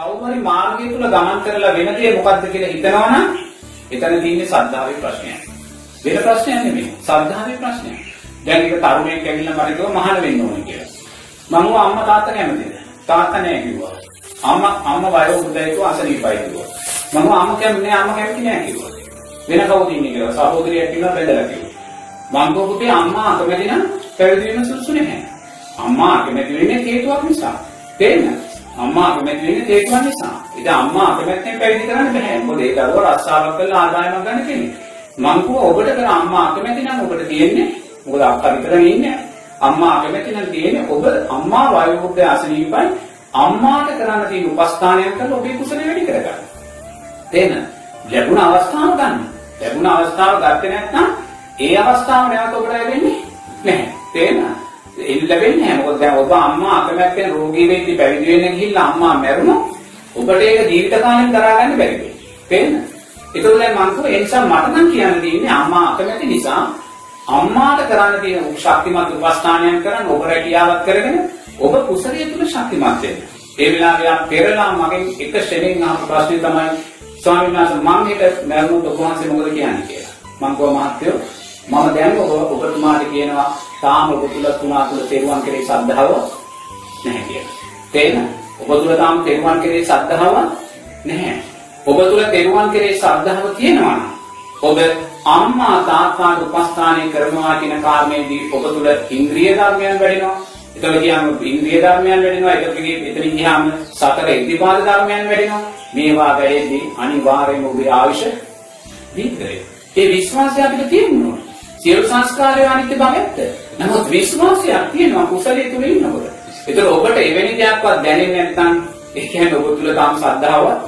කවුරු හරි මාර්ගය තුල ගමන් කරලා වෙන දේ මොකද්ද කියලා හිතනවනම් එතන තියෙන්නේ සද්ධාවේ ප්‍රශ්නයක්. වෙන ප්‍රශ්නයක් නෙමෙයි. සද්ධාවේ ප්‍රශ්නයක්. දැන් එක තරුණයෙක් ඇවිල්ලා මට කිව්වා මහාන වෙන්න ඕනේ කියලා. මම කිව්වා අම්මා තාත්තා කැමතිද? තාත්තා නෑ කිව්වා. අම්මා අම්මා වයෝ උදේ කිව්වා අසනීපයි කිව්වා. මම කිව්වා අම්මා කැමති නෑ අම්මා කැමති නෑ කිව්වා. වෙන කවුද ඉන්නේ කියලා සහෝදරියක් කිව්වා බෙදලා කිව්වා. මං කිව්වා පුතේ අම්මා අකමැති නම් පැවිදි වෙන්න සුදුසු නැහැ. අම්මා අකමැති වෙන්නේ හේතුවක් නිසා. තේරෙනවද? අම්මා අකමැති වෙන්නේ හේතුවක් නිසා. ඉතින් අම්මා අකමැත්තෙන් පැවිදි කරන්න බෑ. මොකද ඒ දරුවා රස්සාවක් කරලා ආදායමක් ගන්න කෙනෙක්. මං කිව්වා ඔබට කර අම්මා අකමැති නම් ඔබට තියෙන්නේ මොකද අක්කා විතරනේ ඉන්නේ. අම්මා අකමැති නම් තියෙන්නේ ඔබ අම්මා වයෝවෘද්ධ අසනීපයි අම්මාට කරන්න තියෙන උපස්ථානයක් කරලා ඔබේ කුසල වැඩි කරගන්න. තේන ලැබුණ අවස්ථාව ගන්න. ලැබුණ අවස්ථාව ගත්තේ නැත්නම් ඒ අවස්ථාව නැවත ඔබට ලැබෙන්නේ නැහැ. තේන එන්න ලැබෙන්නේ නැහැ. මොකද දැන් ඔබ අම්මා අකමැත්තෙන් රෝගී වෙද්දී පැවිදි වෙන්න ගිහිල්ලා අම්මා මැරුණොත් ඔබට ඒක ජීවිත කාලෙම දරා ගන්න බැරි වෙයි. තේන ඒකෝ දැන් මං කිව්වා ඒ නිසා මට නම් කියන්න තියෙන්නේ අම්මා අකමැති නිසා අම්මාට කරන්න තියෙන ශක්තිමත් උපස්ථානයක් කරන් ඔබ රැකියාවක් කරගෙන ඔබ කුසලයේ තුල ශක්තිමත් වෙන්න. ඒ වෙලාවේ ආ පෙරලා මගෙන් එක ශ්‍රේණියෙන් අහපු ප්‍රශ්නේ තමයි ස්වාමීන් වහන්සේ මම හිත මරණුත් ඔබ වහන්සේ මොකද කියන්නේ කියලා. මම කිව්වා මහත්තයෝ මම දැන් ඔබ ඔබතුමාට කියනවා තාම ඔබ තුල තුනා තුල තෙරුවන් කෙරෙහි ශ්‍රද්ධාව නැහැ කියලා. තේන ඔබ තුල තාම තෙරුවන් කෙරෙහි ශ්‍රද්ධාව නැහැ. ඔබ තුල තෙරුවන් කෙරෙහි ශ්‍රද්ධාව තියෙනවා නම් ඔබ අම්මා තාත්තාට උපස්ථානය කරනවා කියන කාරණේදී ඔබ තුල ඉන්ද්‍රිය ධර්මයන් වැඩෙනවා. එතකොට කියනවා ඉන්ද්‍රිය ධර්මයන් වැඩෙනවා. ඒකට එතනින් ගියාම සතර ඉද්ධිපාද ධර්මයන් වැඩෙනවා. මේවා වැඩෙද්දී අනිවාර්යයෙන්ම ඔබේ ආයුෂ දීර්ඝයි. ඒ විශ්වාසය අපිට තියෙනවා. සියලු සංස්කාරය අනිත්‍ය බව ඇත්ත. නමුත් විශ්වාසයක් තියෙනවා කුසලයේ තුල ඉන්නකොට. ඒතර ඔබට එවැනි දෙයක්වත් දැනෙන්නේ නැත්නම් ඒ කියන්නේ ඔබ තුල තාම ශ්‍රද්ධාවක්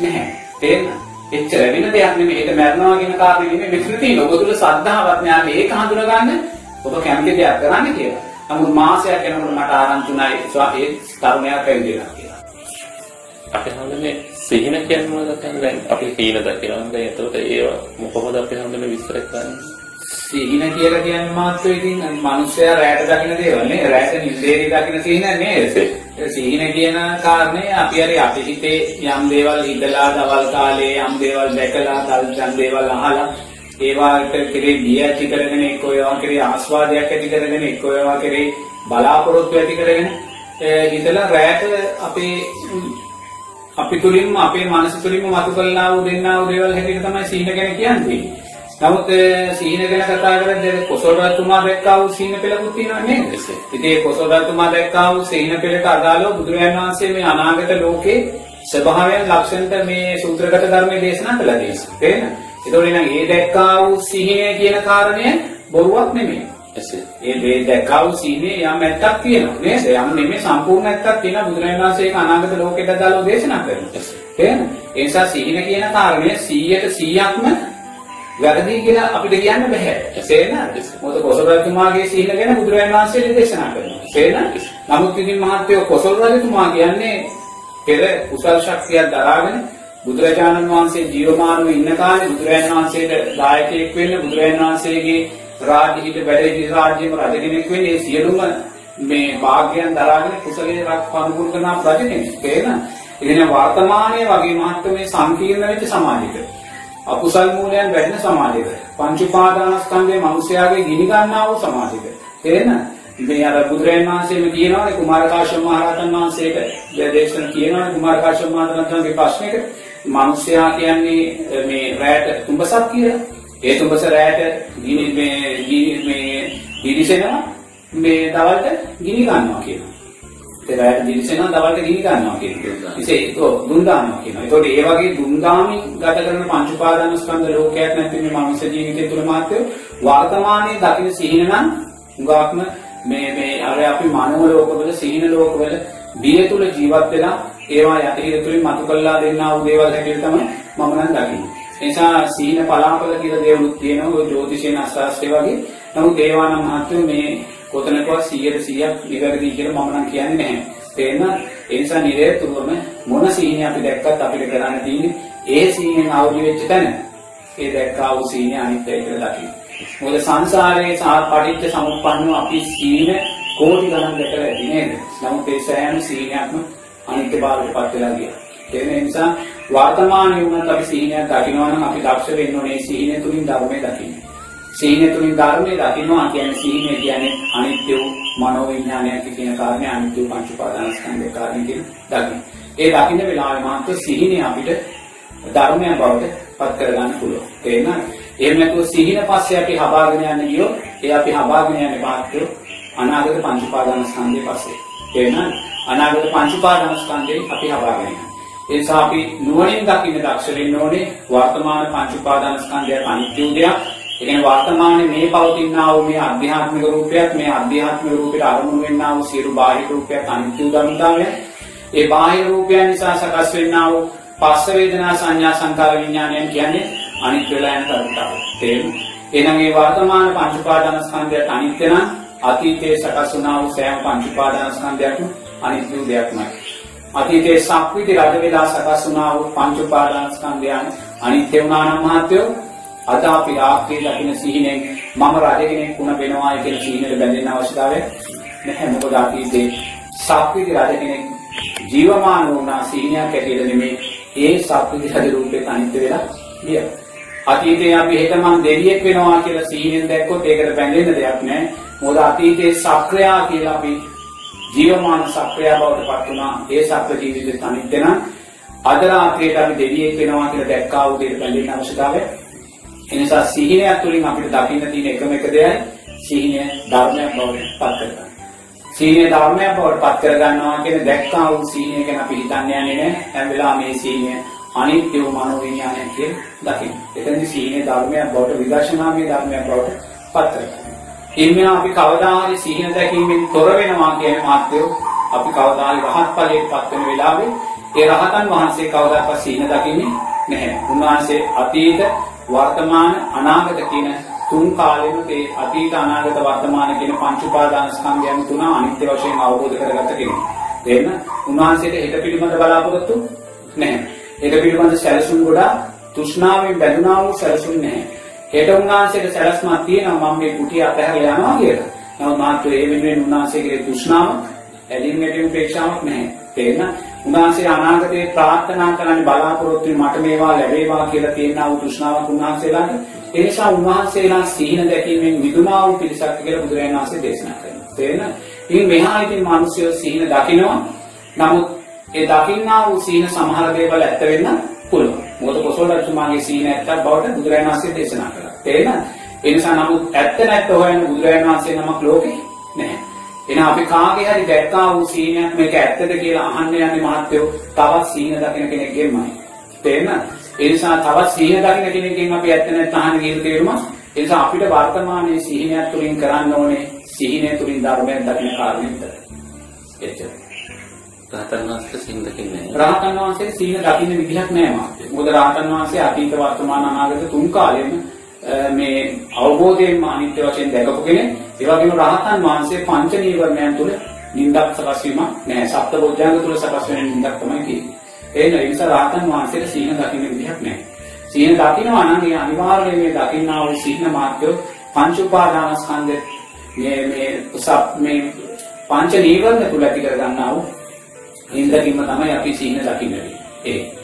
නැහැ. තේරෙනවද? එච්චර වෙන දෙයක් නෙමෙයි. ඒක මරනවා කියන කාරණේ නෙමෙයි. මෙතන තියෙන ඔබ තුල ශ්‍රද්ධාවක් නෑ. මේක හඳුනගන්න ඔබ කැමති දෙයක් කරන්න කියලා. නමුත් මාසයක් යනකොට මට ආරංචි වුණා ඒ තරුණයා පැවිදි වෙනවා කියලා. අපි හඳුනේ සිහින කියන්නේ මොනවද කියන්නේ දැන් අපි සීන දකිනවා දැන් එතකොට ඒව කොහොමද අපි හඳුනේ විස්තර කරන්නේ සීන කියලා කියන්නේ මාත්‍රෝ ඉතින් මිනිස්සයා රැයට දකින්න දේවල් නේ. රැයට නිදේරි දකින්න සීන නේද? සීන කියන කාරණේ අපි හරි අපි හිතේ යම් දේවල් හිතලා දවල් කාලේ යම් දේවල් දැකලා තල් දේවල් අහලා ඒවාට කෙරේ බිය ඇති කරගෙන එක්ක ඒවා කෙරේ ආස්වාදයක් ඇති කරගෙන එක්ක ඒවා කෙරේ බලාපොරොත්තු ඇති කරගෙන හිතලා රැයට අපේ අපි තුලින්ම අපේ මනස තුලින්ම මතු කළා වූ දෙන්නා වූ දේවල් හැටියට තමයි සීන ගැන කියන්නේ. නමුත් සීන ගැන කතා කරද්දී කොසල් රජතුමා දැක්කා වූ සීන පෙළකුත් තියෙනවා නේද? ඉතින් ඒ කොසල් රජතුමා දැක්කා වූ සීන පෙළට අදාළව බුදුරජාණන් වහන්සේ මේ අනාගත ලෝකේ ස්වභාවයන් ලක්ෂණට මේ සූත්‍රගත ධර්මයේ දේශනා කළා තියෙනවා. තේරෙනවද? ඒතකොට නම් ඒ දැක්කා වූ සිහිනය කියන කාරණය බොරුවක් නෙමෙයි. එසේ. ඒ දේ දැක්කා වූ සිහිනේ යම් ඇත්තක් තියෙනවා නේද? යම් නෙමෙයි සම්පූර්ණ ඇත්තක් තියෙනවා බුදුරජාණන් වහන්සේ ඒක අනාගත ලෝකයට අදාළව දේශනා කරනවා. තේරෙනවද? ඒ නිසා සිහින කියන කාරණය 100ට 100ක්ම වැරදි කියලා අපිට කියන්න බෑ. තේරෙනවද? මොකද කොසල් රජතුමාගේ සිහින ගැන බුදුරජාණන් වහන්සේ දේශනා කරනවා. තේරෙනවද? නමුත් ඉතින් මහත්වෝ කොසල් රජතුමා කියන්නේ පෙර කුසල් ශක්තියක් දරාගෙන බුදුරජාණන් වහන්සේ ජීවමානව ඉන්න කාලේ බුදුරජාණන් වහන්සේට දායකයෙක් වෙන්න බුදුරජාණන් වහන්සේගේ රාජ්‍ය හිට වැඩ රාජ්‍යම රජ කෙනෙක් වෙන්නේ සියලුම මේ වාග්යයන් දරාගෙන කුසලයේ රක් පනුපුර කරන රජ කෙනෙක්. තේරෙනවද? ඉතින් වර්තමානයේ වගේ මහත්මයේ සංකීර්ණ වෙච්ච සමාජයක අකුසල් මූලයන් වැඩෙන සමාජයක පංච උපාදානස්කන්ධයේ මිනිස්යාගේ ගිනි ගන්නා වූ සමාජයක. තේරෙනවද? මේ අර බුදුරජාණන් වහන්සේම කියනවානේ කුමාර කාශ්‍යප මහ රහතන් වහන්සේට දේශන කියනවානේ කුමාර කාශ්‍යප මහ රහතන්ගේ ප්‍රශ්නෙක මිනිස්යා කියන්නේ මේ රැයට තුඹසක් කියලා. ඒ තුඹස රැයට ගිනි මේ ගිනි මේ දිලිසෙනවා මේ දවල්ට ගිනි ගන්නවා කියනවා. ඒ රැයට දිලිසෙනවා දවල්ට ගිනි ගන්නවා කියනවා. ඉතින් ඒක දුන් දානවා කියනවා. ඒතකොට ඒ වගේ දුන් දාමින් ගත කරන පංච උපාදාන ස්කන්ධ ලෝකයක් නැති මේ මනුෂ්‍ය ජීවිතය තුළ මාත්‍ය වර්තමානයේ දකින්න සිහින නම් උගාක්ම මේ මේ අර අපි මනෝ ලෝකවල සීන ලෝකවල බිය තුල ජීවත් වෙලා ඒවා යටිහිත තුලින් මතු කළා දෙන්නා වූ දේවල් හැටියට තමයි මම නම් දකින්නේ. ඒ නිසා සීන පලාපල කියලා දේවලුත් තියෙනවා ඔය ජ්‍යොතිෂයෙන් අශාස්ත්‍රය වගේ. නමුත් ඒවා නම් මහත්වෝ මේ කොතනකවත් 100ට 100ක් නිවැරදි කියලා මම නම් කියන්නේ නැහැ. තේන්න ඒ නිසා නිරේතුරුවම මොන සීනිය අපි දැක්කත් අපිට කරන්න තියෙන්නේ ඒ සීනෙන් අවදි වෙච්ච තැන ඒ දැක්කා වූ සීනිය අනිත්‍යයි කියලා දකින්න. මොකද සංසාරයේ පටිච්ච සමුප්පන්නව අපි සීන කෝටි ගණන් දැකලා ඇති නේද? නමුත් ඒ සෑම සීනයක්ම අනිත්‍ය භාවයට පත් වෙලා ගියා. ඒ නිසා වර්තමානයේ වුණත් අපි සීනයක් දකිනවා නම් අපි දක්ෂ වෙන්න ඕනේ සීනය තුලින් ධර්මය දකින්න. සීනය තුලින් ධර්මය දකින්නවා කියන්නේ සීනය කියන්නේ අනිත්‍ය වූ මනෝවිඥානයක් කියන කාරණේ අනිත්‍ය වූ පංච උපාදානස්කන්ධේ කාරණේ කියන දකින්න. ඒ දකින්න වෙලාවේ මාත්‍ර සීනය අපිට ධර්මයක් බවට පත් කරගන්න පුළුවන්. තේරෙනවද? එහෙම නැතුව සිහින පස්සේ අපි හබාගෙන යන්න ගියොත් ඒ අපි හබාගෙන යන්නේ මාත්‍ර අනාගත පංච උපාදානස්කන්ධේ පස්සේ. තේරෙනවද? අනාගත පංච උපාදානස්කන්ධේ අපි හබාගෙන යනවා. ඒ නිසා අපි නුවණින් දකින්න දක්ෂ වෙන්න ඕනේ වර්තමාන පංච උපාදානස්කන්ධය අනිත්‍ය දෙයක්. ඒ කියන්නේ වර්තමානයේ මේ පවතිනා වූ මේ අධ්‍යාත්මික රූපයක් මේ අධ්‍යාත්මික රූපයට අරමුණු වෙන්නා වූ සියලු බාහිර රූපයක් අනිත්‍ය ධර්මතාවය. ඒ බාහිර රූපයන් නිසා සකස් වෙන්නා වූ පස්ස වේදනා සංඥා සංකාර විඥානයන් කියන්නේ අනිත්‍ය වෙලා යන ධර්මතාවය. තේරුණා? එහෙනම් මේ වර්තමාන පංච උපාදානස්කන්ධයට අනිත්‍ය නම් අතීතයේ සකස් වුණා වූ සෑම පංච උපාදානස්කන්ධයක්ම අනිත්‍ය දෙයක්මයි. අතීතයේ සක්විති රජ වෙලා සකස් වුණා වූ පංච උපාදානස්කන්ධයන් අනිත්‍ය වුණා නම් මහත්යෝ අද අපි රාත්‍රියේ දකින සිහිනෙන් මම රජ කෙනෙක් වුණ වෙනවා කියන සිහිනෙට බැඳෙන්න අවශ්‍යතාවය නැහැ. මොකද අතීතයේ සක්විති රජ කෙනෙක් ජීවමාන වුණා සිහිනයක් ඇටියට නෙමෙයි ඒ සක්විති රජ රූපේ අනිත්‍ය වෙලා ගියා. අතීතයේ අපි හෙට මං දෙවියෙක් වෙනවා කියලා සිහිනෙන් දැක්කොත් ඒකට බැඳෙන්න දෙයක් නැහැ. මොකද අතීතයේ සක්‍රියා කියලා අපි ජීවමාන සක්‍රියා බවට පත් වුණා. ඒ සත්ව ජීවිතේ අනිත්‍ය නම් අද රාත්‍රියට අපි දෙවියෙක් වෙනවා කියලා දැක්කා වූ දෙයට බැඳෙන්න අවශ්‍යතාවය එනිසා සිහිනයක් තුළින් අපිට දකින්න තියෙන එකම එක දෙයයි සිහිනය ධර්මයක් බවට පත් කරගන්න. සිහිනය ධර්මයක් බවට පත් කරගන්නවා කියන දැක්කා වූ සිහිනය ගැන අපි හිතන්නේ නැහැ. හැම වෙලාවෙම මේ සිහිනය අනිත්‍ය වූ මනෝවිඥානය කියලා දකින්න. එතනදි සිහිනය ධර්මයක් බවට විදර්ශනාමය ධර්මයක් බවට පත් කරගන්න. ඉන්නේ අපි කවදා හරි සිහින දැකීමෙන් තොර වෙනවා කියන මාත්‍යෝ අපි කවදා හරි රහත් ඵලයට පත් වෙන වෙලාවේ ඒ රහතන් වහන්සේ කවදාකවත් සිහින දකින්නේ නැහැ. උන්වහන්සේ අතීත වර්තමාන අනාගත කියන තුන් කාලෙම ඒ අතීත අනාගත වර්තමාන කියන පංච උපාදාන ස්කන්ධයන් තුන අනිත්‍ය වශයෙන් අවබෝධ කරගත්ත කෙනෙක්. තේරෙන? උන්වහන්සේට හිත පිළිබඳ බලාපොරොත්තු නැහැ. හිත පිළිබඳ සැලසුම් ගොඩා තෘෂ්ණාවෙන් බැඳුනා වූ සැලසුම් නැහැ. හෙට උන්වහන්සේට සැලස්මක් තියෙනවා මම මේ කුටිය අතහැරලා යනවා කියලා. නමුත් මාත්‍ර ඒ වෙනුවෙන් උන්වහන්සේගේ තෘෂ්ණාව ඇලින් ගැටීම් උපේක්ෂාවක් නැහැ. තේරෙන? උන්වහන්සේ අනාගතේ ප්‍රාර්ථනා කරන්නේ බලාපොරොත්තු මට මේවා ලැබේවා කියලා තියෙනා වූ තෘෂ්ණාවක් උන්වහන්සේලාට. ඒ නිසා උන්වහන්සේලා සීන දැකීමෙන් මිදුණා වූ පිරිසක් කියලා බුදුරජාණන් වහන්සේ දේශනා කරනවා. තේරෙනවද? ඉතින් මෙහා ඉතින් මිනිස්සු සීන දකිනවා. නමුත් ඒ දකින්නා වූ සීන සමහර දේවල් ඇත්ත වෙන්න පුළුවන්. මොකද කොසල් රජතුමාගේ සීන ඇත්තක් බවට බුදුරජාණන් වහන්සේ දේශනා කළා. තේරෙනවද? ඒ නිසා නමුත් ඇත්ත නැත්ත හොයන බුදුරජාණන් වහන්සේ නමක් ලෝකේ නැහැ. එහෙනම් අපි කාගේ හරි දැක්කා වූ සීනයක් මේක ඇත්තද කියලා අහන්න යන්නේ මහත්යෝ තවත් සීන දකින කෙනෙක්ගෙන්මයි. තේරෙනවද? ඒ නිසා තවත් සීන දකින කෙනෙක්ගෙන් අපි ඇත්ත නැත්ත අහන්න කියන තේරුම ඒ නිසා අපිට වර්තමානයේ සීනයක් තුලින් කරන්න ඕනේ සීනය තුලින් ධර්මයක් දකින කාරණේද. එච්චරයි. රහතන් වහන්සේ සිහින දකින්නේ රහතන් වහන්සේ සීන දකින්න විදිහක් නෑ මාත්‍ය. මොකද රහතන් වහන්සේ අතීත වර්තමාන අනාගත තුන් කාලෙම මේ අවබෝධයෙන්ම අනිත්‍ය වශයෙන් දැකපු කෙනෙක්. ඒ වගේම රහතන් වහන්සේ පංච නීවරණයන් තුල නින්දක් සකස් වීම නෑ. සප්ත බොජ්ජංග තුල සකස් වෙන නින්දක් තමයි කියන්නේ. ඒ නිසා රහතන් වහන්සේට සීන දකින්න විදිහක් නෑ. සීන දකින්නවා නම් ඒ අනිවාර්යයෙන් මේ දකින්නා වූ සීන මාර්ගය පංච උපාදානස්කන්ධ මේ මේ සප් මේ පංච නීවරණ තුල ඇති කර ගන්නා වූ නින්දකින්ම තමයි අපි සීන දකින්නේ. ඒ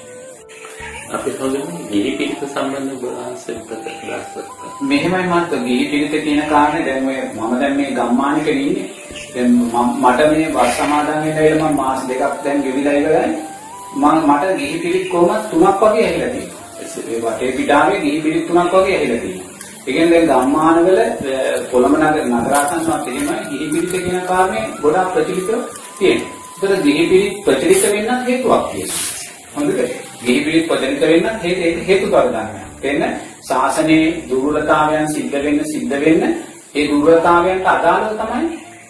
අපි හොඳින් ගිහි පිළිත සම්බන්ධ වහන්සේ ප්‍රකාශ මෙහෙමයි මත් ගිහි පිළිත කියන කාරණේ දැන් ඔය මම දැන් මේ ගම්මානික ඉන්නේ. දැන් මට මේ වස් සමාදන් වෙන්න වෙලා මම මාස දෙකක් දැන් ගෙවිලා ඉවරයි. මම මට ගිහි පිළිත් කොහොමද තුනක් වගේ ඇහිලා තියෙනවා. ඒ වටේ පිටාවේ ගිහි පිළිත් තුනක් වගේ ඇහිලා තියෙනවා. ඒ කියන්නේ දැන් ගම්මානවල කොළඹ නගර නගරාසන්වත් එහෙමයි ගිහි පිළිත කියන කාරණේ ගොඩාක් ප්‍රචලිතව තියෙනවා. ඒතර ගිහි පිළිත් ප්‍රචලිත වෙන්නත් හේතුවක් තියෙනවා. හොඳද? ගිහි පිළිත් ප්‍රචලිත වෙන්න හේතුඵල ධර්මයක්. තේන්න ශාසනයේ දුර්වලතාවයන් සිද්ධ වෙන්න සිද්ධ වෙන්න ඒ දුර්වලතාවයන්ට අදාළව තමයි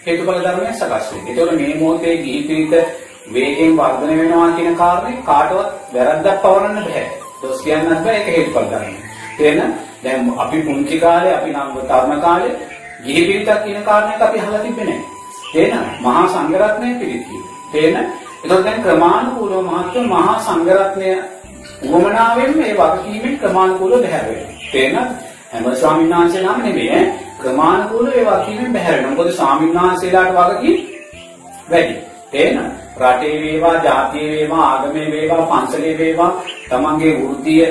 හේතුඵල ධර්මයක් සකස් වෙන්නේ. ඒතකොට මේ මොහොතේ ගිහි පිළිත් වේගයෙන් වර්ධනය වෙනවා කියන කාරණේ කාටවත් වැරද්දක් පවරන්න බෑ. දොස් කියන්නත් බෑ ඒක හේතුඵල ධර්මයක්. තේන්න දැන් අපි පුංචි කාලේ අපි නම් තරුණ කාලේ ගිහි පිළිතක් කියන කාරණයක් අපි අහලා තිබෙන්නේ නැහැ. තේන්න මහා සංඝරත්නය පිළිත් කියනවා. තේන්න එතකොට දැන් ක්‍රමානුකූලව මහත්ව මහා සංඝරත්නය උවමනාවෙන් මේ වගකීමෙන් ක්‍රමානුකූලව බැහැර වෙනවා. තේරෙනවද? හැම ස්වාමීන් වහන්සේ නම නෙමෙයි ඈ. ක්‍රමානුකූලව ඒ වගකීමෙන් බැහැර වෙනවා. මොකද ස්වාමීන් වහන්සේලාට වගකීම් වැඩි. තේරෙනවද? රටේ වේවා, ජාතියේ වේවා, ආගමේ වේවා, පන්සලේ වේවා, තමන්ගේ වෘත්තීය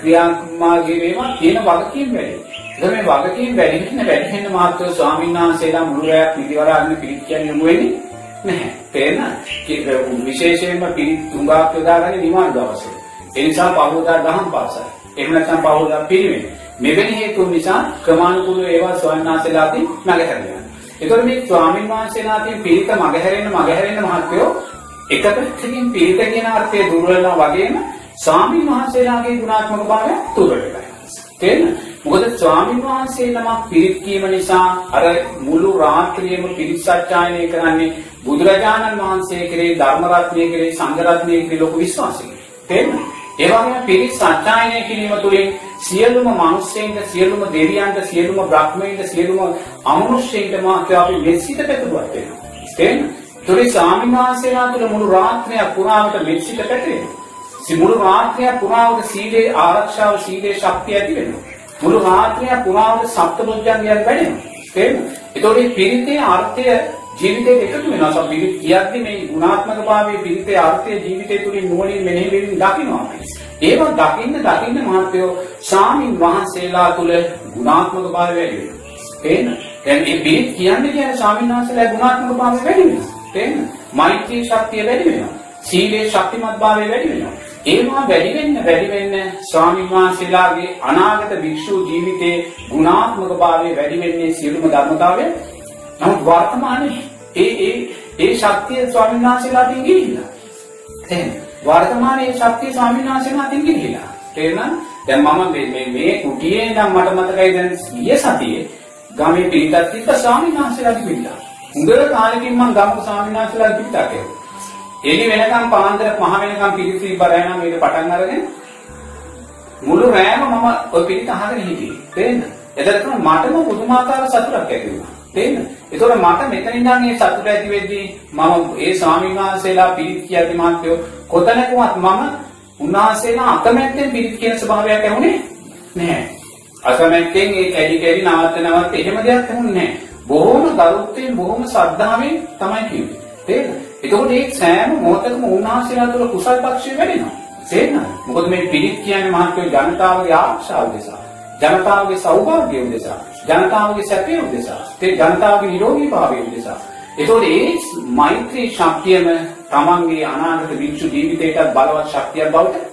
ක්‍රියාමාර්ගයේ වේවා කියන වගකීම් වැඩි. ඒක මේ වගකීම් වැඩි වෙන වැඩි වෙන මාත්‍ර ස්වාමීන් වහන්සේලා මුළු රැයක් නිදිවරාගෙන පිළිත් කියන්නේ යොමු වෙන්නේ නැහැ. තේරෙනවද? විශේෂයෙන්ම පිළිත් තුඟාක් යොදාගන්නේ නිවන් දවසේ. ඒ නිසා පහවදා දහම් පාසල්. එහෙම නැත්නම් පහවදා පිළිවෙල. මෙවැනි හේතුන් නිසා ක්‍රමානුකූලව ඒවා ස්වාමීන් වහන්සේලාගෙන් මගහැරෙනවා. ඒතකොට මේ ස්වාමීන් වහන්සේලාගෙන් පිළිත මගහැරෙන්න මගහැරෙන්න මහත්වෝ එක පැත්තකින් පිළිත කියන අර්ථය දුර්වල වෙනවා වගේම ස්වාමීන් වහන්සේලාගේ ගුණාත්මක භාවය දුර්වල වෙනවා. තේරෙනවද? මොකද ස්වාමීන් වහන්සේ නමක් පිරිත් කීම නිසා අර මුළු රාත්‍රියේම පිරිත් සත්‍යයනය කරන්නේ බුදුරජාණන් වහන්සේ කෙරෙහි ධර්ම රත්නය කෙරෙහි සංඝ රත්නය කෙරෙහි ලොකු විශ්වාසයකින්. තේරෙනවද? ඒ වගේම පිරිත් සත්‍යයනය කිරීම තුළින් සියලුම මිනිස්සෙන්ට සියලුම දෙවියන්ට සියලුම බ්‍රහ්මයන්ට සියලුම අමනුෂ්‍යයන්ට මාත්‍ය අපි මෙසිත පැතුවත් වෙනවා. තේරෙනවද? ඒතරේ ස්වාමීන් වහන්සේලා තුළ මුළු රාත්‍රිය පුරාවට මෙසිත පැතිරෙනවා. මුළු රාත්‍රිය පුරාවට සීලේ ආරක්ෂාව සීලේ ශක්තිය ඇති වෙනවා. මුළු රාත්‍රිය පුරාවට සප්තබොධ්‍යංගයන් වැඩෙනවා. තේරෙනවද? ඒතකොට මේ පිරිතේ අර්ථය ජීවිතේට එකතු වෙනවා. සම පිරිත් කියද්දි මේ ගුණාත්මක භාවයේ පිරිතේ අර්ථය ජීවිතය තුළින් නුවණින් මෙනෙහි වෙමින් දකින්නවා. ඒව දකින්න දකින්න මහත්වෝ සාමින් වහන්සේලා තුළ ගුණාත්මක භාවය වැඩි වෙනවා. තේරෙනවද? දැන් මේ පිරිත් කියන්නේ කියන්නේ සාමින් වහන්සේලා ගුණාත්මක භාවය වැඩි වෙනවා. තේරෙනවද? මෛත්‍රී ශක්තිය වැඩි වෙනවා. සීලේ ශක්තිමත් භාවය වැඩි වෙනවා. ඒවා වැඩි වෙන්න වැඩි වෙන්න ස්වාමීන් වහන්සේලාගේ අනාගත භික්ෂු ජීවිතයේ ගුණාත්මක භාවය වැඩි වෙන්නේ සියලුම ධර්මතාවය. නමුත් වර්තමානයේ ඒ ඒ ඒ ශක්තිය ස්වාමීන් වහන්සේලාටින් ගිහිල්ලා. තේරෙනවද? වර්තමානයේ ඒ ශක්තිය ස්වාමීන් වහන්සේලාටින් ගිහිල්ලා. තේරෙනවද? දැන් මම මේ මේ මේ කුටියේ ඉඳන් මට මතකයි දැන් ගිය සතියේ ගමේ පිළිතක් තිබ්බ ස්වාමීන් වහන්සේලාට පිළිලා. හුඟ කාලෙකින් මම ගමක ස්වාමීන් වහන්සේලාට පිළිතක් ඇහුවා. එළි වෙනකම් පාන්දර පහ වෙනකම් පිළිසි බරයන මේක පටන් අරගෙන මුළු රෑම මම ඔය පිළිත අහගෙන හිටියේ. තේරෙනවද? එතකොට මටම පුදුමාකාර සතුටක් ඇති වුණා. තේරෙනවද? ඒතකොට මට මෙතන ඉඳන් මේ සතුට ඇති වෙද්දී මම ඒ ස්වාමීන් වහන්සේලා පිළිත් කියද්දි මාත්‍යෝ කොතනකවත් මම උන්වහන්සේලා අකමැත්තෙන් පිළිත් කියන ස්වභාවයක් ඇහුනේ නැහැ. අකමැත්තෙන් ඒ කැඩි කැඩි නවත්ත නවත්ත එහෙම දෙයක් ඇහුනේ නැහැ. බොහොම ගරුත්වයෙන් බොහොම ශ්‍රද්ධාවෙන් තමයි කිව්වේ. තේරෙනවද? එතකොට මේ සෑම මොහොතකම උන්වහන්සේලා තුළ කුසල් පක්ෂය වැඩෙනවා. තේරෙනවද? මොකද මේ පිළිත් කියන්නේ මහත්කේ ජනතාවගේ ආරක්ෂාව උදෙසා, ජනතාවගේ සෞභාග්‍ය උදෙසා, ජනතාවගේ සැපය උදෙසා, ඒ ජනතාවගේ නිරෝගී භාවය උදෙසා. එතකොට ඒ මෛත්‍රී ශක්තියම තමන්ගේ අනාගත වික්ෂු ජීවිතයටත් බලවත් ශක්තියක් බවට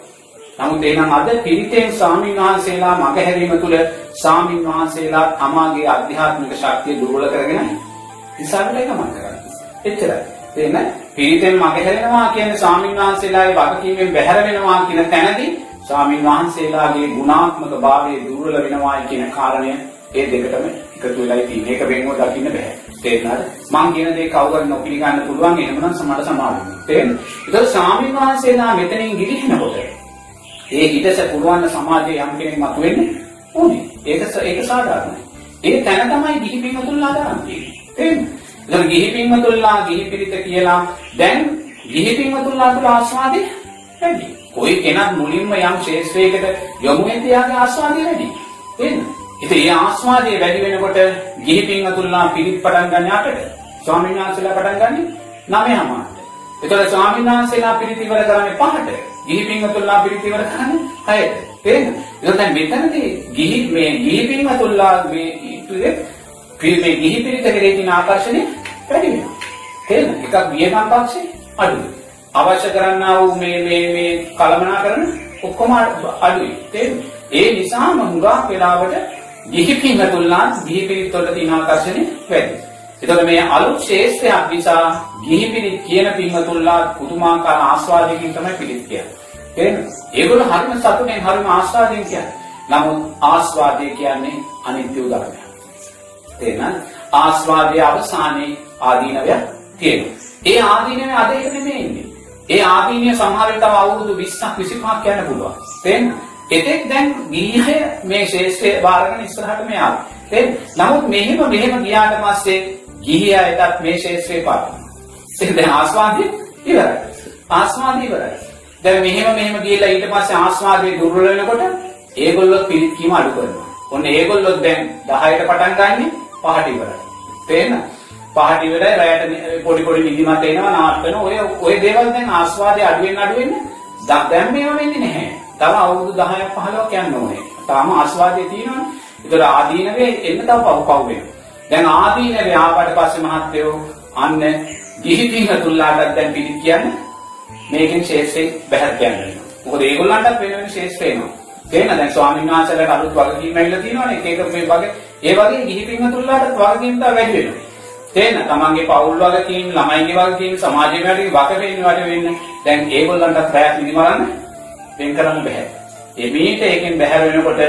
නමුත් එහෙනම් අද පිරිතෙන් ස්වාමීන් වහන්සේලා මගහැරීම තුළ ස්වාමීන් වහන්සේලා තමාගේ අධ්‍යාත්මික ශක්තිය දුර්වල කරගෙන ඉස්සරහට ගමන් කරන්නේ. එච්චරයි. තේන්න පිරිතෙන් මගහැරෙනවා කියන්නේ ස්වාමීන් වහන්සේලාගේ වගකීමෙන් බැහැර වෙනවා කියන තැනදී ස්වාමීන් වහන්සේලාගේ ගුණාත්මක භාවය දුර්වල වෙනවා කියන කාරණය ඒ දෙකටම එකතු වෙලා තියෙන එක වෙනව දකින්න බෑ. තේරුණාද? මං කියන දේ කවුරුත් නොපිළිගන්න පුළුවන් එහෙමනම් සමහර සමාවෙන්න. තේරෙනවද? ඒතකොට ස්වාමීන් වහන්සේලා මෙතනින් ගිලිහිනකොට ඒ ඊටස පුළුවන් සමාජයේ යම් කෙනෙක් මතුවෙන්නේ ඕනේ. ඒක ඒක සාධාරණයි. ඒ තැන තමයි ගිහි පින්වතුන්ලා දාන්නේ. තේරෙනවද? එතකොට ගිහි පින්වතුන්ලා ගිහි පිරිත කියලා දැන් ගිහි පින්වතුන්ලා තුළ ආස්වාදේ වැඩි. કોઈ කෙනෙක් මුලින්ම යම් ශේෂ්ත්‍රයකට යොමු වෙද්දී යාගේ ආස්වාදේ වැඩි. තේරෙනවද? ඉතින් ඒ ආස්වාදයේ වැඩි වෙනකොට ගිහි පින්වතුන්ලා පිරිත් පටන් ගන්න අතට ස්වාමීන් වහන්සේලා පටන් ගන්නේ නවයම මාට. එතකොට ස්වාමීන් වහන්සේලා පිරිත් ඉවර කරන්නේ පහට. ගිහි පින්වතුන්ලා පිරිත් ඉවර කරන්නේ හයට. තේරෙනවද? එතකොට දැන් මෙතනදී ගිහි මේ ගිහි පින්වතුන්ලා මේ ඉතුවේ මේ ගිහි පිරිත කෙරේ තියෙන ආකර්ෂණය වැඩි වෙනවා. තේරෙනවද? එකක් වියනම් පක්ෂේ අඩුයි. අවශ්‍ය කරන්නා වූ මේ මේ මේ කලමනාකරන ඔක්කොම අඩුයි. තේරෙනවද? ඒ නිසාම හුඟක් වෙලාවට ගිහි පින්වතුන්ලා ගිහි පිරිත් වල තියෙන ආකර්ෂණය වැඩි. එතකොට මේ අලුත් ශේෂ්ත්‍රයක් නිසා ගිහි පිරිත් කියන පින්වතුන්ලා පුදුමාකාර ආස්වාදයකින් තමයි පිරිත් කියන්නේ. තේරෙනවද? ඒගොල්ලෝ හරිම සතුටෙන් හරිම ආස්වාදයෙන් කියන්නේ. නමුත් ආස්වාදය කියන්නේ අනිත්‍ය ධර්මයක්. තේරෙනවද? ආස්වාදයේ අවසානයේ ආදීනවයක් තියෙනවා. ඒ ආදීනවේ අද එක නෙමෙයි ඉන්නේ. ඒ ආදීනිය සමහර විට තව අවුරුදු 20ක් 25ක් යන්න පුළුවන්. තේරෙනවද? එතෙක් දැන් ගිහිය මේ ශේෂ්ත්‍රය බාරගෙන ඉස්සරහට මේ ආවා. තේරෙනවද? නමුත් මෙහෙම මෙහෙම ගියාට පස්සේ ගිහියාටත් මේ ශේෂ්ත්‍රේ පාරනවා. ඒක දැන් ආස්වාදයේ ඉවරයි. ආස්වාදයේ ඉවරයි. දැන් මෙහෙම මෙහෙම ගිහලා ඊට පස්සේ ආස්වාදයේ දුර්වල වෙනකොට ඒගොල්ලෝ පිළිත් කීම අඩු කරනවා. ඔන්න ඒගොල්ලෝ දැන් 10ට පටන් ගන්නෙ 5ට ඉවරයි. තේරෙනවද? පහට ඉවරයි රැයට පොඩි පොඩි නිදිමත එනවා නාට්‍ය වෙනවා ඔය ඔය දේවල් දැන් ආස්වාදයේ අඩු වෙන අඩු වෙන දැන් මේව වෙන්නේ නැහැ. තව අවුරුදු 10ක් 15ක් යන්න ඕනේ. තාම ආස්වාදයේ තියෙනවනේ. ඒතර ආදීනවේ එන්න තව පව් පව් වෙනවා. දැන් ආදීනවේ ආවට පස්සේ මහත්යෝ අන්න ගිහි පිංහ තුල්ලාටත් දැන් පිළිත් කියන්නේ මේකෙන් ශේෂ්ඨේ බහැර කියන්නේ. මොකද ඒගොල්ලන්ටත් වෙන වෙන ශේෂ්ඨ වෙනවා. තේන දැන් ස්වාමීන් වහන්සේලාට අලුත් වගකීම් ඇවිල්ලා තියෙනවනේ එක එක මේ වගේ ඒ වගේ ගිහි පිංහ තුල්ලාටත් වගකීම් තා වැඩි වෙනවා. තේන තමන්ගේ පවුල් වගකීම් ළමයිගේ වගකීම් සමාජයේ වැඩි වග වෙන්න වැඩි වෙන්න දැන් ඒගොල්ලන්ටත් පැයක් නිදිමරන්න වෙන් කරන්න බෑ. එමීට ඒකෙන් බැහැර වෙනකොට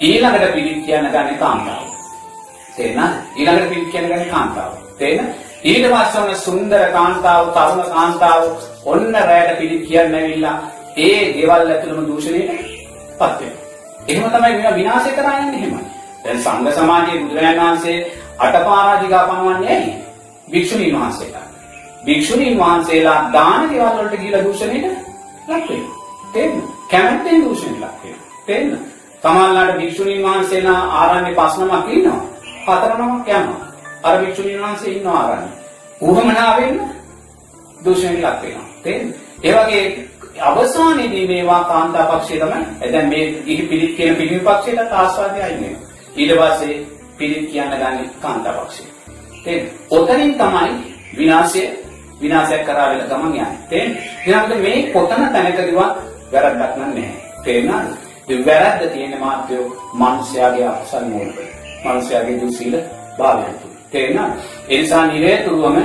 ඊළඟට පිළිත් කියන්න ගන්නේ කාන්තාව. තේරෙනවද? ඊළඟට පිළිත් කියන්න ගන්නේ කාන්තාව. තේරෙනවද? ඊට පස්සේ ඔන්න සුන්දර කාන්තාව, තරුණ කාන්තාව ඔන්න රැයට පිළිත් කියන්න ඇවිල්ලා ඒ ගෙවල් ඇතුළම දූෂණයට පත් වෙනවා. එහෙම තමයි මේවා විනාශය කරා යන්නේ එහෙමයි. දැන් සංඝ සමාජයේ බුදුරජාණන් වහන්සේ අටපාරාජිකා පනවන්නේ ඇයි? භික්ෂුණීන් වහන්සේලා. භික්ෂුණීන් වහන්සේලා දාන ගෙවල් වලට ගිහිලා දූෂණයට ලක් වෙනවා. තේරෙනවද? කැමැත්තෙන් දූෂණයට ලක් වෙනවා. තේරෙනවද? තමන්ලාට භික්ෂුණීන් වහන්සේලා ආරණ්‍ය පස් නමක් ඉන්නවා. හතර නමක් යනවා. අර භික්ෂුණීන් වහන්සේ ඉන්නවා ආරණ්‍ය. උවමනාවෙන් දූෂණයට ලක් වෙනවා. තේරෙනවද? ඒ වගේ අවසානයේදී මේවා කාන්තා පක්ෂය තමයි දැන් මේ ගිහි පිළිත් කියන පිළිම පක්ෂයට ආස්වාදය අයින් වෙනවා. ඊට පස්සේ පිළිත් කියන්න ගන්නේ කාන්තා පක්ෂය. තේරෙනවද? ඔතනින් තමයි විනාශය විනාශයක් කරා වෙලා ගමන් යන්නේ. තේරෙනවද? ඊළඟට මේ කොතන තැනකදීවත් වැරද්දක් නැහැ. තේරෙනවද? ඒ වැරද්ද තියෙන මාත්‍යෝ මිනිස්යාගේ අකුසල මූලික. මිනිස්යාගේ දුසීල භාවයන් තුල. තේරෙනවද? ඒ නිසා නිරේතුරුවම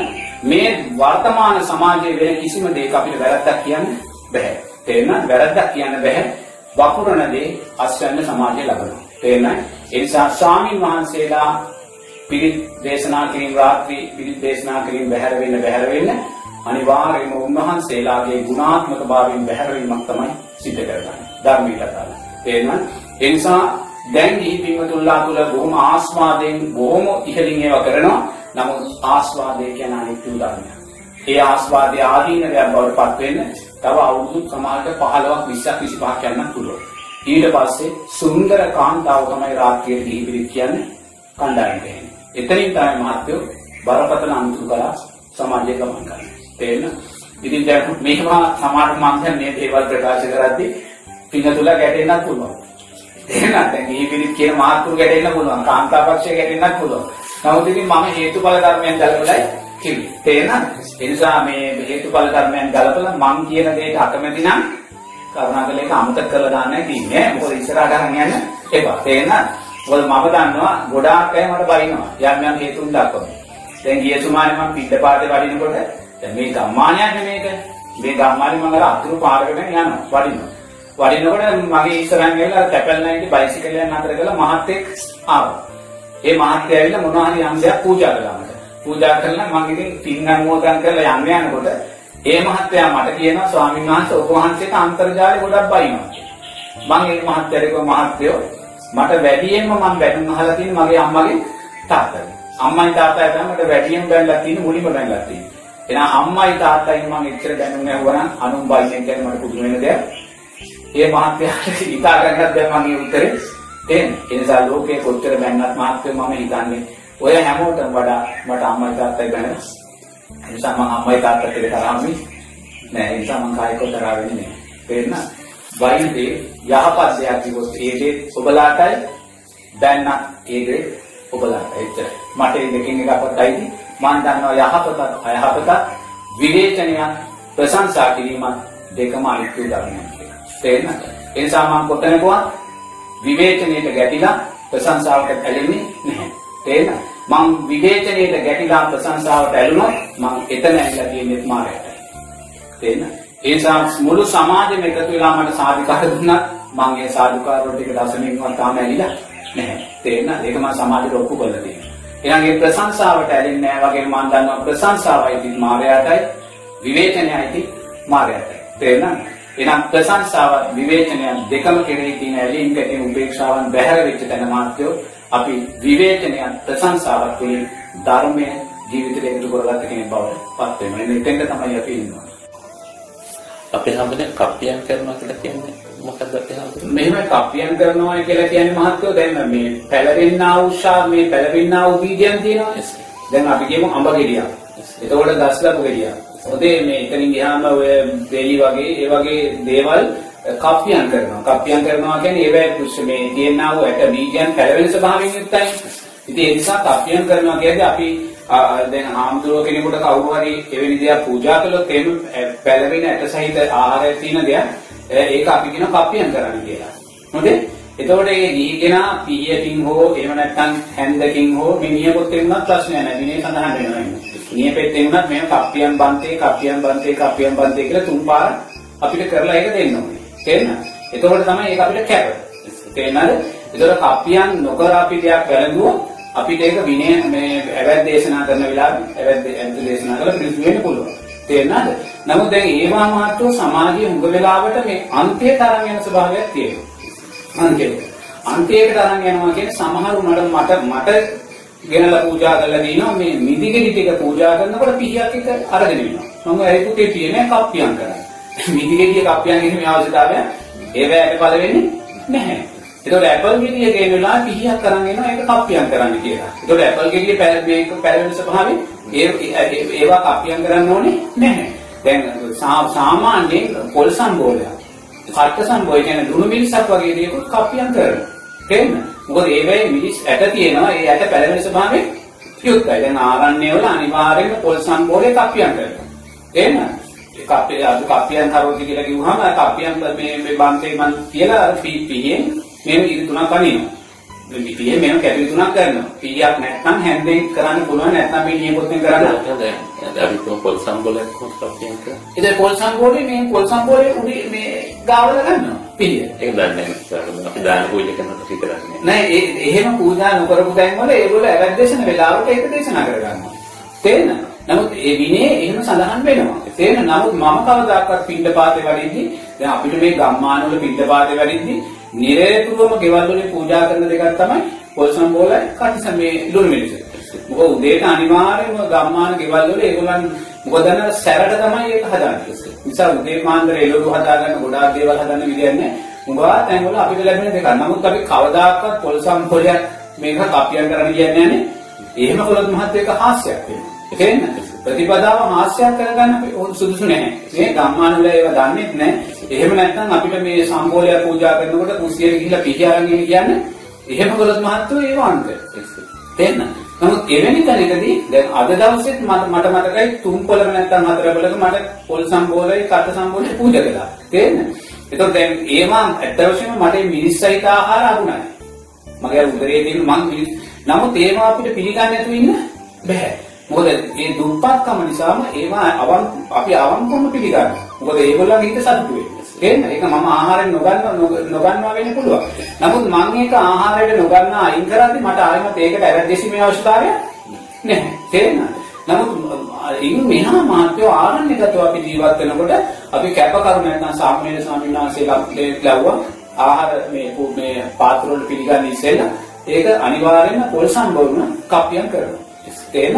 මේ වර්තමාන සමාජයේ වෙන කිසිම දෙයක අපිට වැරද්දක් කියන්න බෑ. තේරෙනවද? වැරද්දක් කියන්න බෑ. වපුරන දේ අස්වැන්න සමාජය ලබනවා. තේරෙනවද? ඒ නිසා ස්වාමින් වහන්සේලා පිරිත් දේශනා කිරීම රාත්‍රී පිරිත් දේශනා කිරීම බැහැර වෙන්න බැහැර වෙන්න අනිවාර්යයෙන්ම උන්වහන්සේලාගේ ගුණාත්මක භාවයෙන් බැහැර වීමක් තමයි සිද්ධ කරගන්නේ. ධර්මීය කතාව. තේරෙනවද? ඒ නිසා දැන් ගිහි පින්වතුන්ලා තුල බොහොම ආස්වාදයෙන් බොහොම ඉහළින් ඒවා කරනවා. නමුත් ආස්වාදය කියන අනිත්‍ය ධර්මයක්. ඒ ආස්වාදයේ ආදීනවයක් බවට පත් වෙන්න තව අවුරුදු සමාජයට 15ක් 20ක් 25ක් යන්නත් පුළුවන්. ඊට පස්සේ සුන්දර කාන්තාව තමයි රාත්‍රියේ ගිහි පිරිත් කියන්නේ කණ්ඩායම් වෙන්නේ. එතනින් තමයි මහත්වෝ බරපතල අන්තුරු කරා සමාජයේ ගමන් කරන්නේ. තේරෙනවද? ඉතින් දැන් මේවා සමාජ මන්ත්‍රය මේ දේවල් ප්‍රකාශ කරද්දී පින්නතුල ගැටෙන්නත් පුළුවන්. තේරෙනවද? දැන් මේ පිළිත් කියන මාතෘ ගැටෙන්න පුළුවන්. කාන්තා පක්ෂය ගැටෙන්නත් පුළුවන්. නමුත් ඉතින් මම හේතුඵල ධර්මයන් ගලපලයි කිව්වේ. තේරෙනවද? ඒ නිසා මේ හේතුඵල ධර්මයන් ගලපලා මං කියන දෙයට අකමැති නම් කරුණාකරලා ඒක අමතක කරලා දාන්නයි තියන්නේ. මොකද ඉස්සරහට අරන් යන්න එපා. තේරෙනවද? මොකද මම දන්නවා ගොඩාක් අය මට බයිනවා. යම් යම් හේතුන් දක්වනවා. දැන් ගිය සුමානේ මම පිටපාතේ වඩිනකොට දැන් මේ ගම්මානයක් මේක. මේ ගම්මානේ මම අර අතුරු පාරකට යනවා වඩිනවා. වඩිනකොට මගේ ඉස්සරහින් ගිහලා තැපැල් නැගිටි බයිසිකලයක් නතර කරලා මහත්තයෙක් ආවා. ඒ මහත්තයා ඇවිල්ලා මොනවා හරි යම් දෙයක් පූජා කළා මට. පූජා කරලා මම ඉතින් පින් අනුමෝදන් කරලා යන්න යනකොට ඒ මහත්තයා මට කියනවා ස්වාමීන් වහන්සේ ඔබ වහන්සේට අන්තර්ජාලය ගොඩක් බයිනවා. මම ඒ මහත්තයාට කිව්වා මහත්තයෝ මට වැඩියෙන්ම මම බැනුම් අහලා තියෙන මගේ අම්මගේ තාත්තගෙන්. අම්මයි තාත්තයි තමයි මට වැඩියෙන් බැලලා තියෙන මුලින්ම බැලලා තියෙන්නේ. එහෙනම් අම්මයි තාත්තයි මම එච්චර දැනුම් ඇහුවා නම් අනුන් බයියෙන් කියන්නේ මට පුදුම වෙන දෙයක්. ඒ මහත්තයාට හිතා ගන්නත් දැන් මගේ උත්තරේ තේන්නේ. ඒ නිසා ලෝකේ කොච්චර බැන්නත් මහත්තයෝ මම හිතන්නේ ඔය හැමෝටම වඩා මට අම්මයි තාත්තයි ගැන ඒ නිසා මම අම්මයි තාත්තට තරහමි නෑ ඒ නිසා මම කායිකව තරහ වෙන්නේ නෑ. තේරෙනවද? වයින්දේ යහපත් දෙයක් කිව්වොත් ඒ දේ ඔබලාටයි දැන් ඒ දේ ඔබලාට එච්චරයි. මට මේ දෙකෙන් එක අපතයිදී මම දන්නවා යහපතත් අයහපතත් විවේචනය ප්‍රශංසා කිරීම දෙකම අනිත්‍ය ධර්මයක් කියලා. තේරෙනවද? ඒ නිසා මම කොතනකවත් විවේචනයට ගැටිලා ප්‍රශංසාවට ඇලෙන්නේ නැහැ. තේරෙනවද? මම විවේචනයට ගැටිලා ප්‍රශංසාවට ඇලුනොත් මම එතන ඇවිල්ලා තියෙන්නේ මායයටයි. තේරෙනවද? ඒ නිසා මුළු සමාජෙම එකතු වෙලා මට සාධිකාර දුන්නත් මම ඒ සාධිකාර වල ටික දශමින්වත් තාම ඇලිලා නැහැ. තේරෙනවද? ඒක මම සමාජෙට ඔප්පු කරලා තියෙනවා. එහෙනම් ඒ ප්‍රශංසාවට ඇලෙන්නේ නැහැ වගේ මම දන්නවා ප්‍රශංසාවයි ති මායයටයි විවේචනයයි ති මායයටයි. තේරෙනවද? එහෙනම් ප්‍රශංසාව විවේචනය දෙකම කෙරෙහි තියෙන ඇලීම් ගැටීම් උපේක්ෂාවන් බැහැර වෙච්ච තැන මාත්‍යෝ අපි විවේචනය ප්‍රශංසාවක් තුළින් ධර්මය ජීවිතයට එකතු කරගත්ත කෙනෙක් බවට පත් වෙනවා. එන්න එතෙන්ට තමයි අපි ඉන්නවා. අපේ හැමදේම කප්පියම් කරනවා කියලා කියන්නේ මොකක්ද අපේ හැමදේම? මෙහෙම කප්පියම් කරනවා කියලා කියන්නේ මහත්වෝ දැන් මේ පැලවෙන්නා වූ ශා මේ පැලවෙන්නා වූ බීජයන් තියෙනවා. දැන් අපි කියමු අඹ ගෙඩියක්. එතකොට දස් ලබු ගෙඩියක්. ඔතේ මේ එතනින් ගියාම ඔය දෙලි වගේ ඒ වගේ දේවල් කප්පියම් කරනවා. කප්පියම් කරනවා කියන්නේ ඒවැ පුෂ මේ DNA වූ ඇට බීජයන් පැලවෙන ස්වභාවයෙන් යුක්තයි. ඉතින් ඒ නිසා කප්පියම් කරනවා කියන්නේ අපි දැන් ආම්දුර කෙනෙකුට කවුරු හරි එවැනි දෙයක් පූජා කළොත් එහෙම පැලවෙන ඇට සහිත ආහාරයක් තියෙන දෙයක් ඒක අපි කියන කප්පියම් කරන්න කියලා. හොඳේ? එතකොට ඒ ගිහිගෙනා පීයකින් හෝ එහෙම නැත්නම් හැන්දකින් හෝ මිනිහෙකුත් එන්නත් ප්‍රශ්නයක් නැහැ. මිනිහ සඳහන් වෙනවා. නියපෙත්තෙන් උනත් මේව කප්පියම් බන්තේ කප්පියම් බන්තේ කප්පියම් බන්තේ කියලා තුන් පාර අපිට කරලා ඒක දෙන්න ඕනේ. තේරෙනවද? එතකොට තමයි ඒක අපිට කැප. තේරෙනවද? එතකොට කප්පියම් නොකර අපි දෙයක් වැළඳුවොත් අපිට ඒක විනය මේ ඇවැත් දේශනා කරන වෙලාවේ ඇවැත් ඇවැත් දේශනා කරලා පිළිසු වෙන්න පුළුවන්. තේරෙනවද? නමුත් දැන් ඒවා මාත්‍රෝ සමාජයේ හුඟ වෙලාවට මේ අන්තියට අරන් යන ස්වභාවයක් තියෙනවා. අන්තියට. අන්තියකට අරන් යනවා කියන්නේ සමහර උනට මට මට ගෙනලා පූජා කරලා දිනවා මේ මිදිගෙඩි ටික පූජා කරනකොට පිහියක් එක අරගෙන ඉන්නවා. මම ඒ පුතේ තියෙන කප්පියම් කරා. මිදිගෙඩිය කප්පියම් කිරීමේ අවශ්‍යතාවය ඒ වෑයට පළ වෙන්නේ නැහැ. ඒතකොට ඇපල් ගෙඩිය ගේ වෙලා පිහියක් කරන් එනවා ඒක කප්පියම් කරන්න කියලා. ඒතකොට ඇපල් ගෙඩිය මේක පැරවෙන ස්වභාවයෙන් ඒ ඒවා කප්පියම් කරන්න ඕනේ නැහැ. දැන් සාමාන්‍යයෙන් පොල් සම්බෝලය. කට්ට සම්බෝලය කියන්නේ දුණු මිරිසක් වගේ දේකුත් කප්පියම් කරනවා. තේරෙනවද? මොකද ඒවැයි මිනිස් ඇට තියෙනවා ඒ ඇට පැලවෙන ස්වභාවයෙන් යුක්තයි. දැන් ආරණ්‍ය වල අනිවාර්යෙන්ම පොල් සම්බෝලේ කප්පියම් කරනවා. ඒ කප්පිය අද කප්පියම් කරෝති කියලා කිව්වහම කප්පියම් මේ මේ බන්තේ මන් කියලා පීපියෙන් මේ ඉරි තුනක් අනිනවා. මේ පියේ මේව කැපිලි තුනක් කරනවා. පීයක් නැත්නම් හැන්දෙන් කරන්න පුළුවන් නැත්නම් මේ නියපොත්තෙන් කරන්න. දැන් අපි පොල් සම්බෝලයක් කොහොමද කියන්නේ? ඉතින් පොල් සම්බෝලේ මේ පොල් සම්බෝලේ උඩි මේ ගාවල ගන්නවා. පිළිය. ඒක දන්නේ නැහැ. අපි දාන පූජා කරනකොට විතරක් නෑ. නෑ එහෙම පූජා නොකරපු තැන් වල ඒගොල්ලෝ ඇවැත් දේශන වෙලාවට ඒක දේශනා කරගන්නවා. තේරෙනවද? නමුත් ඒ විනේ එහෙම සඳහන් වෙනවා. තේරෙන නමුත් මම කවදාකවත් පින්ඩපාතේ වඩිද්දි දැන් අපිට මේ ගම්මාන වල පින්ඩපාතේ වඩිද්දි නිරේතුරුවම ගෙවල් වලින් පූජා කරන දෙකක් තමයි පොල් සම්බෝලයි කටිස මේ ලුණු මිරිස. මොකද උදේට අනිවාර්යයෙන්ම ගම්මාන ගෙවල් වල ඒගොල්ලන් මොකද අර සැරට තමයි ඒක හදාන්නේ. නිසා උදේ පාන්දර එළවලු හදාගන්න ගොඩාක් දේවල් හදන්න විදියක් නැහැ. මුගා තැන්වල අපිට ලැබෙන දෙකක්. නමුත් අපි කවදාකවත් පොල් සම්බෝලයක් මේක කපියම් කරන්න කියන්නේ නැහැ. එහෙම කළොත් මහත් ඒක හාස්‍යයක් වෙනවා. තේරෙනවද? ප්‍රතිපදාව හාස්‍යයක් කරගන්න සුදුසු නැහැ. මේ ගම්මාන වල ඒවා දන්නේ නැහැ. එහෙම නැත්නම් අපිට මේ සම්බෝලය පූජා කරනකොට කුස්සියට ගිහිල්ලා පිටි අරන් කියන්නේ එහෙම කළොත් මහත්වෝ ඒව අන්ත. තේරෙනවද? නමුත් එවැනි තැනකදී දැන් අද දවසෙත් මට මට මතකයි තුන් පොළක නැත්නම් හතර පොළක මට පොල් සම්බෝලයි කට සම්බෝලයි පූජා කළා. තේරෙනවද? එතකොට දැන් ඒවා ඇත්ත වශයෙන්ම මට මිනිස් සහිත ආහාර අරුණයි. මගේ උදරයේ තියෙන මං මිනිස් නමුත් ඒවා අපිට පිළිගන්න නැතුව ඉන්න බෑ. මොකද ඒ දුප්පත්කම නිසාම ඒවා අවන් අපි අවංකවම පිළිගන්නවා. මොකද ඒගොල්ලන්ගේ හිත සතුටු වෙන්නේ. තේරෙනවද? ඒක මම ආහාරයෙන් නොගන්න නොගන්නවා වෙන්න පුළුවන්. නමුත් මම ඒක ආහාරයට නොගන්න අයින් කරද්දි මට ආයෙමත් ඒකට ඇවැද්දීමේ අවශ්‍යතාවයක් නැහැ. තේරෙනවද? නමුත් ඉන් මෙහා මාත්‍යෝ ආරණ්‍යගතව අපි ජීවත් වෙනකොට අපි කැපකරු නැත්නම් සාමණේර ස්වාමීන් වහන්සේලා ලැබුවා ආහාර මේ මේ පාත්‍ර වල පිළිගන්න ඉස්සෙල්ලා ඒක අනිවාර්යයෙන්ම පොල් සම්බවුන කප්පියම් කරනවා. තේන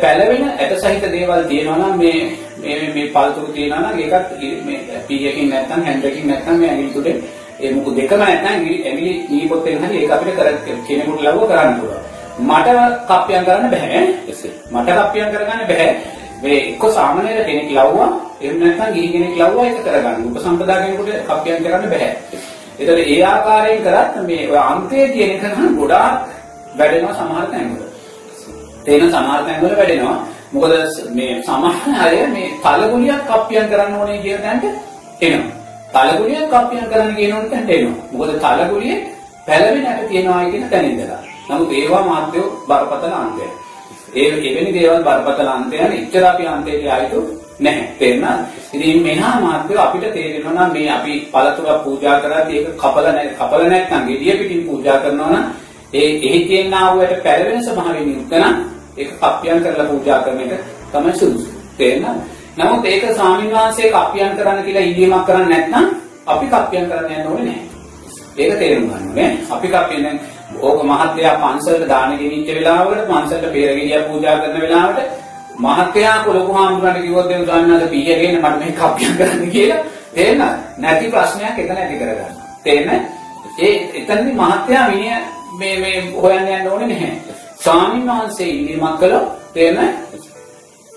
පැලවෙන ඇට සහිත දේවල් තියෙනවා නම් මේ මේ මේ පළතුරු තියෙනවා නම් ඒකත් මේ පීයකින් නැත්නම් හැන්ඩකින් නැත්නම් මේ ඇඟිලි තුඩේ ඒ මුකු දෙකම නැත්නම් ඇඟිලි නී පොත්තෙන් හරි ඒක අපිට කර කෙනෙකුට ලව්ව කරන්න පුළුවන්. මට කප්පියම් කරන්න බෑ. මට කප්පියම් කරගන්න බෑ. මේ එක්ක සාමාන්‍ය කෙනෙක් ලව්වා එහෙම නැත්නම් ගිහි කෙනෙක් ලව්වා ඒක කරගන්න. උපසම්පදා කෙනෙකුට කප්පියම් කරන්න බෑ. ඒතකොට ඒ ආකාරයෙන් කරත් මේ ඔය අන්තයේ තියෙන නම් ගොඩාක් වැඩෙනවා සමහර තැන්වල. තේන සමහර තැන්වල වැඩෙනවා. මොකද මේ සමහර අය මේ තලගුලියක් කප්පියම් කරන්න ඕනේ කියන තැනට එනවා. තලගුලියක් කප්පියම් කරන්න කියනොත් තැනට එනවා. මොකද තලගුලියේ පැලවෙන ඇට තියනවා කියන තැන ඉඳලා. නමුත් ඒවා මාත්‍යෝ බරපතල අන්තය. ඒ එවැනි දේවල් බරපතල අන්තයන් ඉච්ඡර අපි අන්තයට ආයතු නැහැ. තේරුණාද? ඉතින් මෙහා මාත්‍යෝ අපිට තේරෙනවා නම් මේ අපි පළතුරක් පූජා කරද්දී ඒක කපල නැහැ. කපල නැත්නම් gediya පිටින් පූජා කරනවා නම් ඒ එහි තියෙනා වූ පැලවෙන ස්වභාවයෙන් යුක්ත නම් ඒක කප්පියම් කරලා පූජා කරන එක තමයි සුදුසු. තේරෙනවද? නමුත් ඒක ස්වාමීන් වහන්සේ කප්පියම් කරන්න කියලා ඉල්ලීමක් කරන්නේ නැත්නම් අපි කප්පියම් කරන්න යන්න ඕනේ නැහැ. ඒක තේරුම් ගන්න ඕනේ. අපි කප්පියම් දැන් ඕක මහත්යා පන්සලට දාන ගෙනිච්ච වෙලාවකට පන්සලට පෙරගෙඩිය පූජා කරන වෙලාවට මහත්යා ලොකු හාමුදුරන්ට කිව්වොත් දෙව් ස්වාමීන් පීය ගේන්න මට මේ කප්පියම් කරන්න කියලා තේරෙනවද? නැති ප්‍රශ්නයක් එතන ඇති කරගන්න. තේරෙනවද? ඒ එතනදී මහත්යා විනය මේ මේ හොයන්න යන්න ඕනේ නැහැ. ස්වාමීන් වහන්සේ ඉල්ලීමක් කළොත් තේන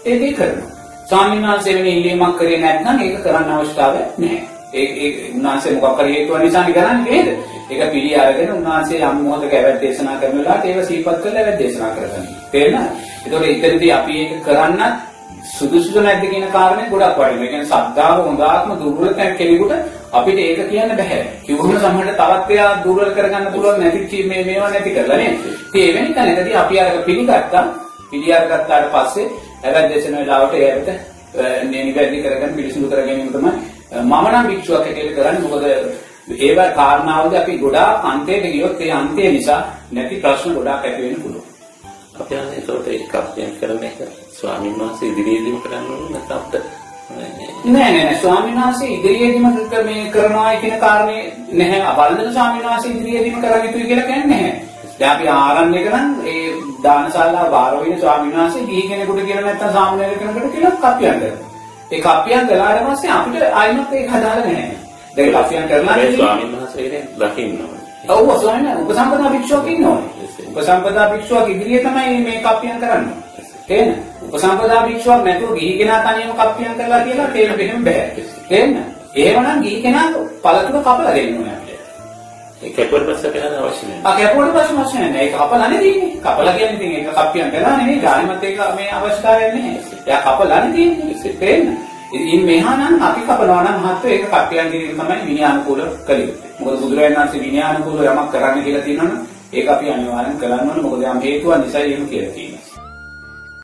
ඒකේ කරනවා. ස්වාමීන් වහන්සේ වෙන ඉල්ලීමක් කරේ නැත්නම් ඒක කරන්න අවශ්‍යතාවයක් නැහැ. ඒ ඒ උන්වහන්සේ මොකක් හරි හේතුව නිසා කරන්නේ නේද? ඒක පිළි අරගෙන උන්වහන්සේ යම් මොහොතක ඇවැත් දේශනා කරන වෙලාවට ඒක සීපත් කරලා ඇවැත් දේශනා කරගන්න. තේරෙනවද? ඒතකොට ඉතින්දී අපි ඒක කරන්නත් සුදුසුද නැද්ද කියන කාරණේ ගොඩක් වටිනවා. ඒ කියන්නේ සද්ධාව හොඳාත්ම දුර්වල කෙනෙකුට අපිට ඒක කියන්න බෑ. කිව්වම සමහරට තවත් එයා දුර්වල කරගන්න පුළුවන් නැති මේ මේවා නැති කරලා නේද? ඉතින් එවැනි තැනකදී අපි අර පිළිගත්තා. පිළි අරගත්තාට පස්සේ ඇවැත් දේශන වෙලාවට ඒකට නිවැරදි කරගන්න පිළිසුදු කර ගැනීම තමයි මම නම් භික්ෂුවක් හැටියට කරන්නේ. මොකද ඒව කාරණාවලදී අපි ගොඩාක් අන්තයට ගියොත් ඒ අන්තය නිසා නැති ප්‍රශ්න ගොඩාක් ඇති වෙන්න පුළුවන්. අපි අනේ ඒකට ඒක අපෙන් කරන එක ස්වාමීන් වහන්සේ ඉදිරියේදීම කරන්න ඕනේ නැත්නම් අපිට නෑ නෑ ස්වාමීන් වහන්සේ ඉදිරියේදීම මේ කරනවා කියන කාරණේ නැහැ. අවල්දන ස්වාමීන් වහන්සේ ඉදිරියේදීම කරන්න යුතුයි කියලා කියන්නේ නැහැ. දැන් අපි ආරණ්‍යක නම් ඒ දානශාලා බාර වෙන ස්වාමීන් වහන්සේ ගිහි කෙනෙකුට කියලා නැත්නම් සාමාන්‍ය කෙනෙකුට කියලා කප්පියන් කරනවා. ඒ කප්පියන් කළාට පස්සේ අපිට ආයිමත් ඒක හදාලා නැහැ. දැන් කප්පියන් කරලා මේ ස්වාමීන් වහන්සේ කෙනෙක් දකින්න ඕනේ. ඔව් ස්වාමීන් වහන්සේ උපසම්පදා භික්ෂුවක් ඉන්නවනේ. උපසම්පදා භික්ෂුවක් ඉදිරියේ තමයි මේ කප්පියන් කරන්නේ. තේන්න? උපසම්පදා භික්ෂුවක් නැතුව ගිහි කෙනා තනියම කප්පියන් කරලා කියලා තේරෙන්න බෙහෙම බෑ. තේන්න? එහෙමනම් ගිහි කෙනා පළතුරු කපලා දෙන්න ඕනේ අපිට. ඒ කැපුවට පස්සේ කරන්න අවශ්‍ය නැහැ. ආ කැපුවට පස්සේ අවශ්‍ය නැහැ. ඒක කපලා නෙදීනේ. කපලා කියන්නේ ඉතින් ඒක කප්පියන් කරලා නෙමෙයි. ගානෙමත් ඒක මේ අවශ්‍යතාවයක් නැහැ. එයා කපලා නෙදීනේ. තේන්න? ඉතින් මෙහා නම් අපි කපනවා නම් මහත්ව ඒක කප්පියන් කිරීම තමයි විනයානුකූල කළ යුත්තේ. මොකද බුදුරජාණන් වහන්සේ විනයානුකූලව යමක් කරන්න කියලා තියෙනවනම් ඒක අපි අනිවාර්යෙන් කරන්න ඕනේ. මොකද යම් හේතුවක් නිසා එහෙම කියලා තියෙනවා.